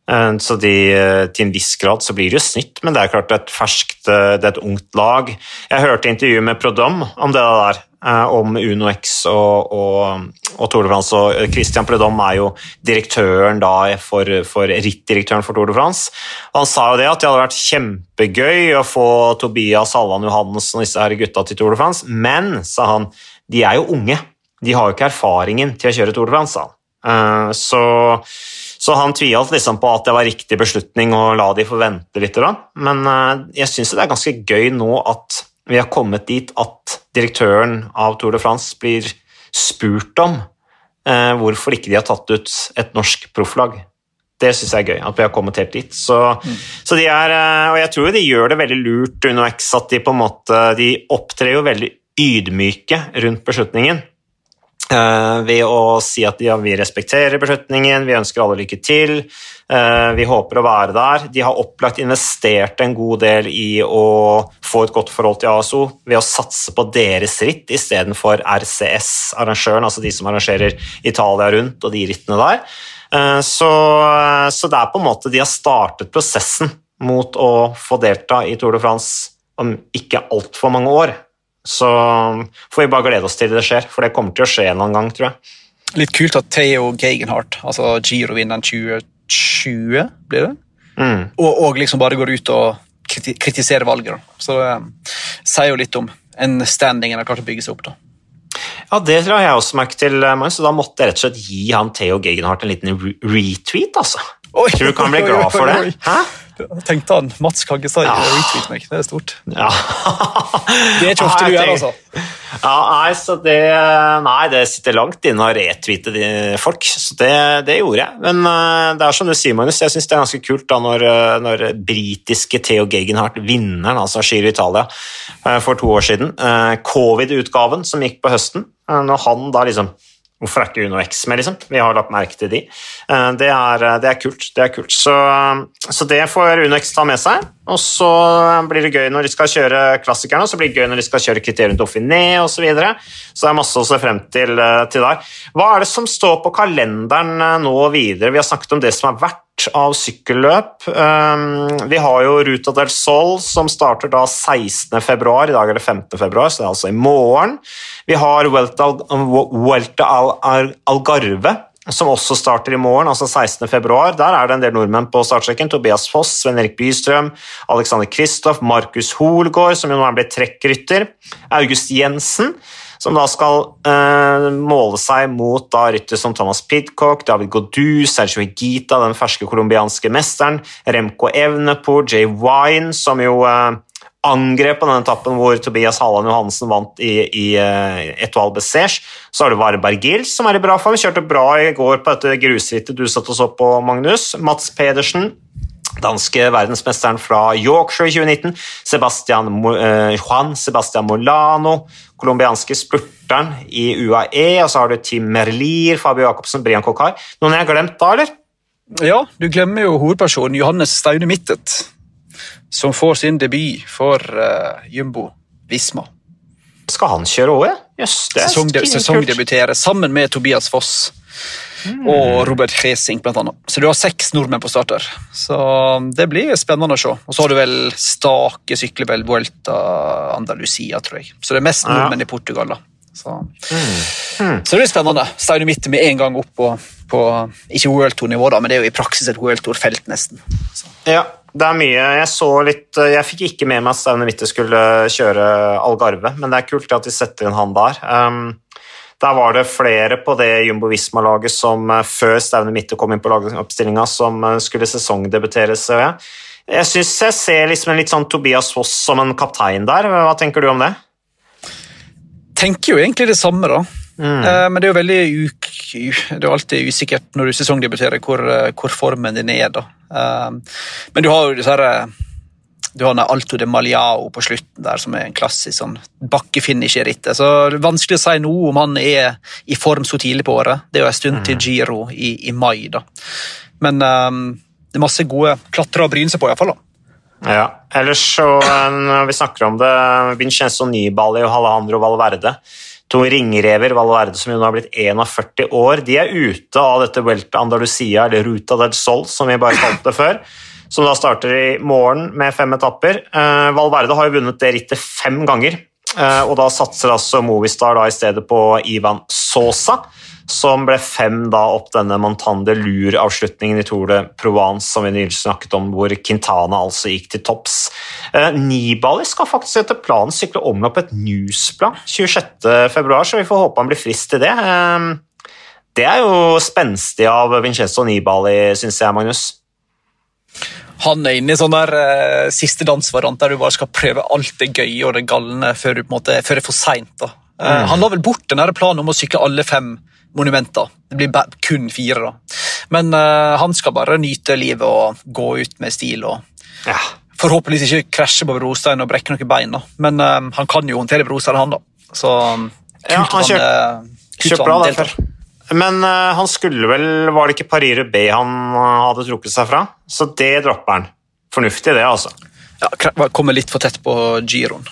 Eh, Så de, eh, til en viss grad så blir det jo snytt, men det er klart et ferskt, eh, det er et ungt lag. Jeg hørte intervjuet med Prodom om det der, om Uno X og, og, og Tour de France. Og Christian Prodom er jo direktøren da for, for rittdirektøren for Tour de France. Og han sa jo det at det hadde vært kjempegøy å få Tobias Halland Johannessen og disse her gutta til Tour de France, men, sa han, de er jo unge. De har jo ikke erfaringen til å kjøre Tour de France, sa han. Så, så han tviholdt liksom på at det var riktig beslutning å la de få vente litt. Men eh, jeg syns det er ganske gøy nå at vi har kommet dit at direktøren av Tour de France blir spurt om eh, hvorfor ikke de har tatt ut et norsk profflag. Det syns jeg er gøy, at vi har kommet helt dit. Så, så de er, eh, og jeg tror de gjør det veldig lurt under X, at de på en måte de opptrer jo veldig ydmyke rundt beslutningen. Eh, ved å si at ja, vi respekterer beslutningen, vi ønsker alle lykke til, eh, vi håper å være der. De har opplagt investert en god del i å få et godt forhold til ASO ved å satse på deres ritt istedenfor RCS, arrangøren, altså de som arrangerer Italia rundt og de rittene der. Eh, så, så det er på en måte de har startet prosessen mot å få delta i Tour de France om ikke altfor mange år. Så får vi bare glede oss til det skjer, for det kommer til å skje en eller annen gang, tror jeg. Litt kult at Theo Gegenhardt, altså Giro-vinneren 2020, blir det? Mm. Og, og liksom bare går ut og kritiserer valget. Da. Så det um, sier jo litt om en standing en har klart å bygge seg opp. da. Ja, det la jeg også merke til, Magnus, så da måtte jeg rett og slett gi han Theo Gegenhardt en liten re retweet, altså. Oi, Tror du ikke han oi, glad for det? Hæ? Tenkte han Mats Kaggestad Ja. retweet meg. Det er stort. Ja. Det er ikke ofte du gjør, altså. Ja, nei, så det, nei, det sitter langt inne å retweete de folk, så det, det gjorde jeg. Men eh, det er som du sier, Magnus, jeg syns det er ganske kult da når, eh, når britiske Theo Gegenhardt, vinneren altså av Giro Italia eh, for to år siden, covid-utgaven som gikk på høsten, når han da liksom Hvorfor er ikke Uno X med, liksom? Vi har lagt merke til de. Eh, Det er, det er kult. det er kult. Så, så det får Uno X ta med seg. Og så blir det gøy når de skal kjøre klassikerne, og så blir det gøy når de skal kjøre Criterium Dauphiné osv. Så, videre. så det er masse å se frem til, eh, til der. Hva er det som står på kalenderen nå nå videre? Vi har snakket om det som har vært av sykkelløp. Vi har jo Ruta del Sol, som starter da 16. februar. I dag er det 5. februar, så det er altså i morgen. Vi har al Algarve, som også starter i morgen, altså 16. februar. Der er det en del nordmenn på startsjekken. Tobias Foss, Sven-Erik Bystrøm, Alexander Kristoff, Markus Holgaard, som jo nå er blitt trekkrytter, August Jensen, som da skal eh, måle seg mot da rytter som Thomas Pidcock, David Godu, Sergio Higita, den ferske colombianske mesteren, Remco Evenepour, Jay Wine, som jo eh, angrep på den etappen hvor Tobias Halland Johansen vant i, i uh, Etoile Bessège. Så har du Varberg Gils, som er i bra form. Kjørte bra i går på dette grusrittet du satt og så på, Magnus. Mats Pedersen, danske verdensmesteren fra Yorkshire i 2019, Sebastian, uh, Juan Sebastian Molano, colombianske spurteren i UAE, og så har du Tim Merlier, Fabio Jacobsen, Brian Kokar. Noen jeg har glemt da, eller? Ja, du glemmer jo hovedpersonen Johannes Staune Mittet, som får sin debut for uh, Jumbo Visma. Skal han kjøre òg, ja? Yes, Sesongde Sesongdebutere sammen med Tobias Foss mm. og Robert Hesing, blant annet. Så du har seks nordmenn på starter. Så det blir spennende å se. Og så har du vel Stake sykler vel Vuelta Andalusia, tror jeg. Så det er mest nordmenn ja. i Portugal, da. Så. Mm. Mm. så det blir spennende. Steine Mitte med en gang opp på, på ikke World Tour-nivå, da, men det er jo i praksis et World Tour-felt, nesten. Så. Ja, det er mye Jeg så litt Jeg fikk ikke med meg at Steine Mitte skulle kjøre Algarve, men det er kult at de setter inn han der. Um, der var det flere på det Jumbo Visma-laget som eh, før Staune Mitte kom inn på lagoppstillinga, som eh, skulle sesongdebutere. Så ja. Jeg syns jeg ser liksom en litt sånn Tobias Foss som en kaptein der. Hva tenker du om det? Tenker jo egentlig det samme, da. Mm. Eh, men det er jo veldig uk det er alltid usikkert når du sesongdebuterer hvor, hvor formen din er. da. Men du har jo disse du har Alto de Maliao på slutten, der, som er en klassisk sånn bakkefinish i rittet. Så det er vanskelig å si noe om han er i form så tidlig på året. Det er jo en stund mm. til Giro i, i, mai. da. Men um, det er masse gode klatrere å bryne seg på, iallfall. Ja, ellers så når vi snakker om det, Vincenzo Nibali og Alejandro Valverde To ringrever, Valverde som jo nå har blitt 41 år, de er ute av dette Welta Andalusia, eller Ruta del Sol, som vi bare kalte det før som da starter i morgen med fem etapper. Uh, Valverde har jo vunnet det rittet fem ganger, uh, og da satser altså Movistar da i stedet på Ivan Sosa, som ble fem da opp denne Montande Lur-avslutningen i Tour de Provence, som vi nylig snakket om, hvor Quintana altså gikk til topps. Eh, Nibali skal faktisk etter planen sykle omlopp et newsplan 26.2, så vi får håpe han blir frisk til det. Det er jo spenstig av Vincenzo Nibali, syns jeg, Magnus han er inne i sånn der uh, siste dansvariant der du bare skal prøve alt det gøye og det galne før, måte, før det er for seint. Uh, mm. Han la vel bort den planen om å sykle alle fem monumenter. Det blir kun fire. da. Men uh, han skal bare nyte livet og gå ut med stil. og ja. Forhåpentligvis ikke krasje på brostein og brekke noen bein. da. Men han kan jo håndtere brostein, han da. Så kult ja, han kjør, han, kult bra deltar. Men uh, han skulle vel Var det ikke Paris B han hadde trukket seg fra? Så det dropper han. Fornuftig, det, altså. Ja, Kommer litt for tett på giroen.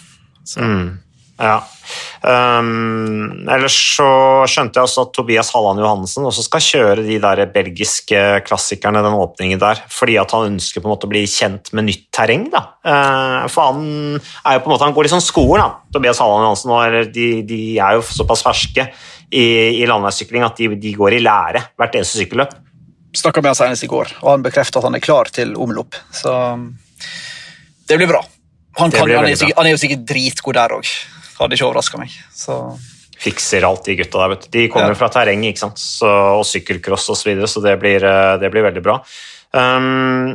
Mm, ja. Um, ellers så skjønte jeg også at Tobias Halland Johannessen også skal kjøre de der belgiske klassikerne, den åpningen der, fordi at han ønsker på en måte å bli kjent med nytt terreng. da. Uh, for han er jo på en måte, han går litt sånn skolen, da, Tobias Halland Johannessen. De, de er jo såpass ferske i, i landeveissykling at de, de, går i lære hvert eneste sykkelløp. Snakka med han senest i går, og han bekrefter at han er klar til omlopp. Så det blir bra. Han, kan, han, er, sikkert, han er, jo sikkert dritgod der òg. Hadde ikke overraska meg. Så. Fikser alt, de gutta der. vet du. De kommer ja. fra terreng ikke sant? Så, og sykkelcross osv., så, videre, så det blir, eh, det blir veldig bra. Um,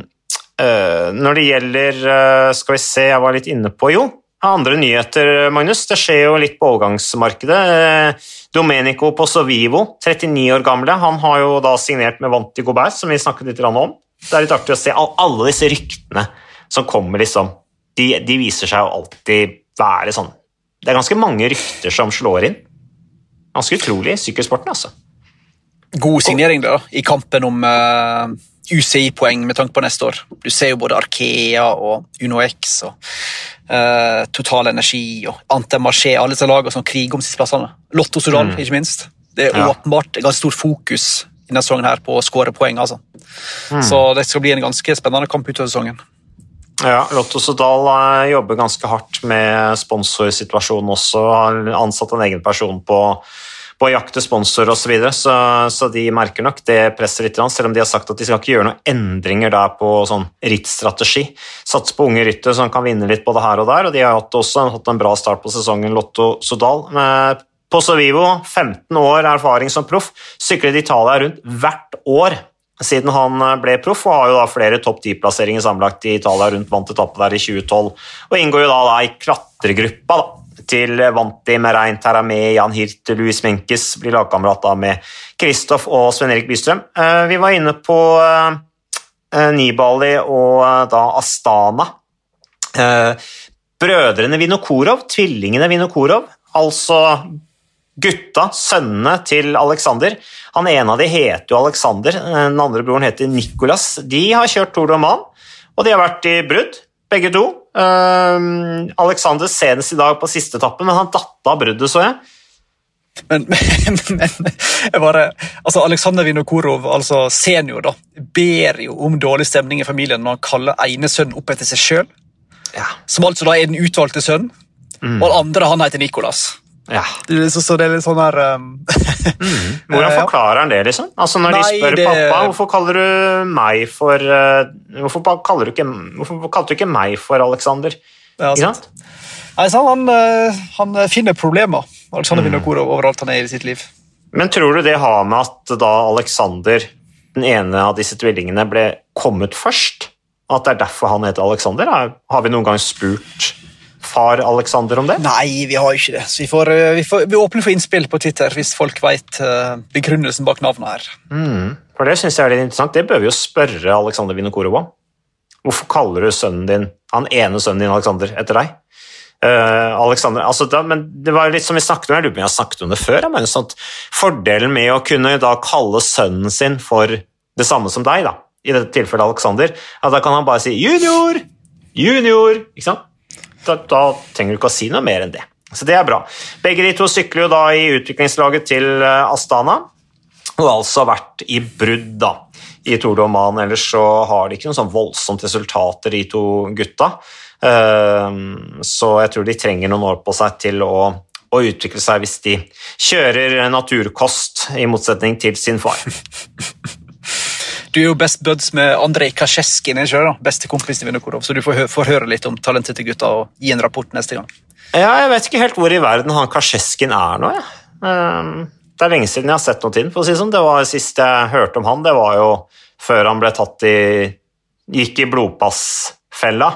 uh, når det gjelder uh, Skal vi se, jeg var litt inne på Jo, andre nyheter, Magnus. Det skjer jo litt på overgangsmarkedet. Domenico Pozzovivo, 39 år gamle, han har jo da signert med Vanti Gobert, som vi snakket litt om. Det er litt artig å se alle disse ryktene som kommer, liksom. De, de viser seg jo alltid være sånn Det er ganske mange rykter som slår inn. Ganske utrolig i sykkelsporten, altså. God signering, da, i kampen om uh, UCI-poeng med tanke på neste år. Du ser jo både Arkea og UnoX og uh, Total Energi og Antemarché, alle disse lagene som kriger om sisteplassene. Lotto Sudan, mm. ikke minst. Det er ja. åpenbart ganske stort fokus i denne sesongen her på å skåre poeng. altså. Mm. Så det skal bli en ganske spennende kamp utover sesongen. Ja, Lotto Sudal eh, jobber ganske hardt med sponsorsituasjonen også. Har ansatt en egen person på på å jakte sponsor osv., så, videre, så så de merker nok det presset litt, selv om de har sagt at de skal ikke gjøre noen endringer der på sånn rittstrategi. Satse på unge ryttere som kan vinne litt både her og der, og de har også hatt en bra start på sesongen, Lotto Sodal. På Sovivo, 15 år erfaring som proff, syklet Italia rundt hvert år siden han ble proff, og har jo da flere topp 10-plasseringer sammenlagt i Italia rundt vant etappe der i 2012, og inngår jo da, da i klatregruppa da, til Vanti, Merein Terramé, Jan Hirt, Louis Menkes blir lagkamerat med Kristoff og Sven Erik Bystrøm. Eh, vi var inne på eh, eh, Nibali og eh, da Astana. Eh, brødrene Vinokorov, tvillingene Vinokorov, altså gutta, sønnene til Alexander. Han ene av de heter jo Alexander, den andre broren heter Nicolas. De har kjørt Tour de Man, og de har vært i brudd, begge to. Uh, Alexander senest i dag på siste etappe, men han datt av bruddet, så jeg. Men, men, men bare, altså Aleksandr Vinokurov, altså senior, da, ber jo om dårlig stemning i familien når han kaller ene sønnen opp etter seg sjøl. Ja. Som altså da er den utvalgte sønnen. Mm. Og den andre han heter Nikolas. Ja. Så, så, det er litt sånn her um... mm. Hvordan forklarer han det, liksom? Altså Når Nei, de spør det... pappa hvorfor kaller du meg for uh, Hvorfor kaller du ikke, hvorfor kalte du ikke meg for Alexander? Ja, sant. Nei, så han, eh, han, finner problemer Alexander mm. ord overalt han er i sitt liv. Men tror du det har med at da Alexander, den ene av disse tvillingene, ble kommet først? At det er derfor han heter Alexander? Har vi noen gang spurt far Alexander om det? Nei, vi har ikke det. Så vi, får, eh, vi, får, vi åpner for innspill på Twitter hvis folk vet uh, begrunnelsen bak navnet her. Mm, for Det synes jeg er litt interessant. Det bør vi jo spørre Alexander Vinokorov om. Hvorfor kaller du sønnen din, han ene sønnen din Alexander etter deg? Uh, Alexander, altså da, men det var litt som vi snakket om, jeg lurer på om jeg har snakket om det før. Men sånn fordelen med å kunne da kalle sønnen sin for det samme som deg, da, i dette tilfellet Alexander, at da kan han bare si 'junior', 'junior'. ikke sant? Da, da, trenger du ikke å si noe mer enn det. Så det er bra. Begge de to sykler jo da i utviklingslaget til Astana, og har altså vært i brudd da, i Tour de Oman. Ellers så har de ikke noen sånn voldsomt resultater, de to gutta. Så jeg tror de trenger noen år på seg til å, å utvikle seg hvis de kjører naturkost, i motsetning til sin far. Du er jo best buds med Andrej Kasjeskin, beste kompisen til Vinokurov, så du får, får, høre litt om talentet til gutta og gi en rapport neste gang. Ja, jeg vet ikke helt hvor i verden han Kasjeskin er nå. Ja. Det er lenge siden jeg har sett noe til ham. Si sånn. Det var Sist jeg hørte om han, det var jo før han ble tatt i Gikk i blodpassfella.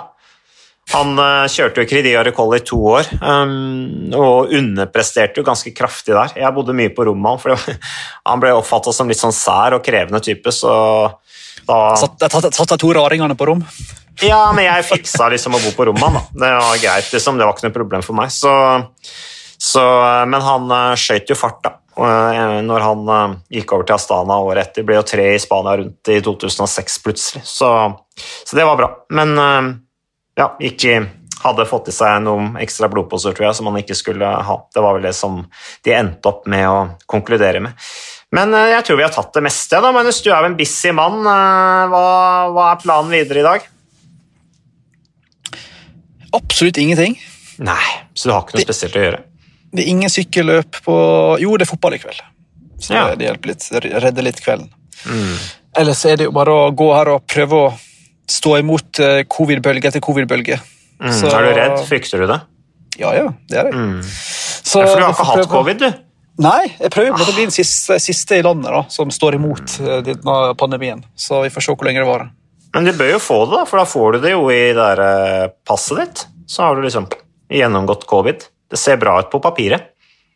Han uh, kjørte jo Cridiare Coll i to år um, og underpresterte jo ganske kraftig der. Jeg bodde mye på rommet for det, han ble oppfatta som litt sånn sær og krevende type, så da Satt, de to raringene på rom? Ja, men jeg fiksa liksom å bo på rommet. Da. Det var greit, liksom. Det var ikke noe problem for meg. Så, så, men han uh, skøyt jo fart, da. Når han gikk over til Astana året etter, ble jo tre i Spania rundt i 2006 plutselig. Så, så det var bra. Men ja, ikke hadde fått i seg noen ekstra blodposer, tror jeg, som han ikke skulle ha. Det var vel det som de endte opp med å konkludere med. Men uh, jeg tror vi har tatt det meste. da, Magnus, du er jo en busy mann. Hva, hva er planen videre i dag? Absolutt ingenting. Nei, Så du har ikke noe det, spesielt å gjøre? Det er ingen sykkelløp på Jo, det er fotball i kveld. Så ja. det hjelper litt. Redder litt kvelden. Mm. Ellers er det jo bare å gå her og prøve å stå imot covid-bølge etter covid-bølge. Mm. Er du redd? Frykter du det? Ja, ja, det er jeg. Mm. Så, ja, for du har ikke hatt covid, du? Nei, jeg prøver på å bli den siste, siste, i landet da, som står imot denne pandemien. Så vi får se hvor lenge det varer. Men du bør jo få det, da, for da får du det jo i det passet ditt. Så har du liksom gjennomgått covid. Det ser bra ut på papiret.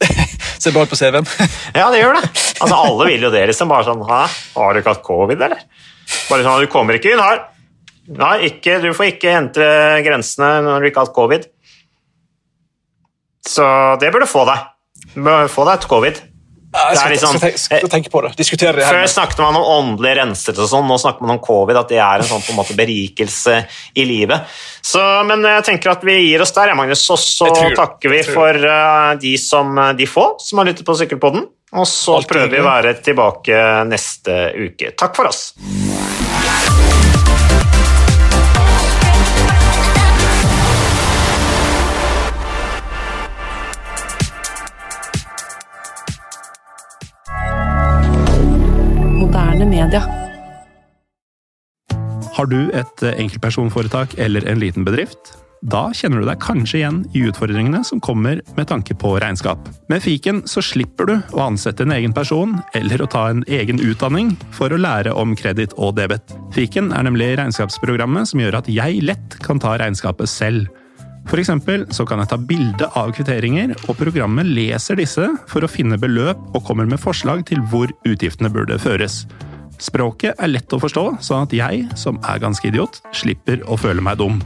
ser bra ut på CV-en. ja, det gjør det. Altså, Alle vil jo det, liksom. Bare sånn Hæ, har du ikke hatt covid, eller? Bare sånn, Du kommer ikke inn her. Nei, ikke, du får ikke hente grensene når du ikke har hatt covid. Så det burde få deg. Du bør få deg et covid. Jeg skal, liksom, skal, skal, tenke på det. Diskutere det. Før snakket man om åndelig renselse og sånn, nå snakker man om covid, at det er en sånn på en måte berikelse i livet. Så, men jeg tenker at vi gir oss der, Magnus, og så takker vi for uh, de, som, de få som har lyttet på Sykkelpodden. Og så Alt prøver vi å være tilbake neste uke. Takk for oss. Media. Har du et enkeltpersonforetak eller en liten bedrift? Da kjenner du deg kanskje igjen i utfordringene som kommer med tanke på regnskap. Med fiken så slipper du å ansette en egen person eller å ta en egen utdanning for å lære om kreditt og debet. Fiken er nemlig regnskapsprogrammet som gjør at jeg lett kan ta regnskapet selv. For eksempel så kan jeg ta bilde av kvitteringer, og programmet leser disse for å finne beløp og kommer med forslag til hvor utgiftene burde føres. Språket er lett å forstå, sånn at jeg, som er ganske idiot, slipper å føle meg dum.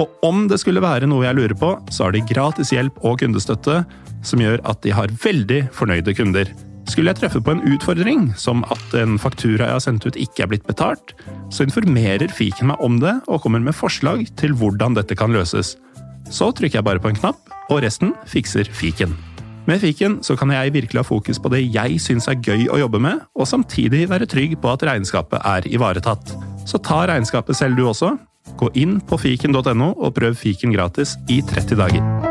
Og om det skulle være noe jeg lurer på, så har de gratis hjelp og kundestøtte, som gjør at de har veldig fornøyde kunder. Skulle jeg treffe på en utfordring, som at en faktura jeg har sendt ut ikke er blitt betalt, så informerer fiken meg om det og kommer med forslag til hvordan dette kan løses. Så trykker jeg bare på en knapp, og resten fikser fiken. Med fiken så kan jeg virkelig ha fokus på det jeg syns er gøy å jobbe med, og samtidig være trygg på at regnskapet er ivaretatt. Så ta regnskapet selv du også. Gå inn på fiken.no og prøv fiken gratis i 30 dager.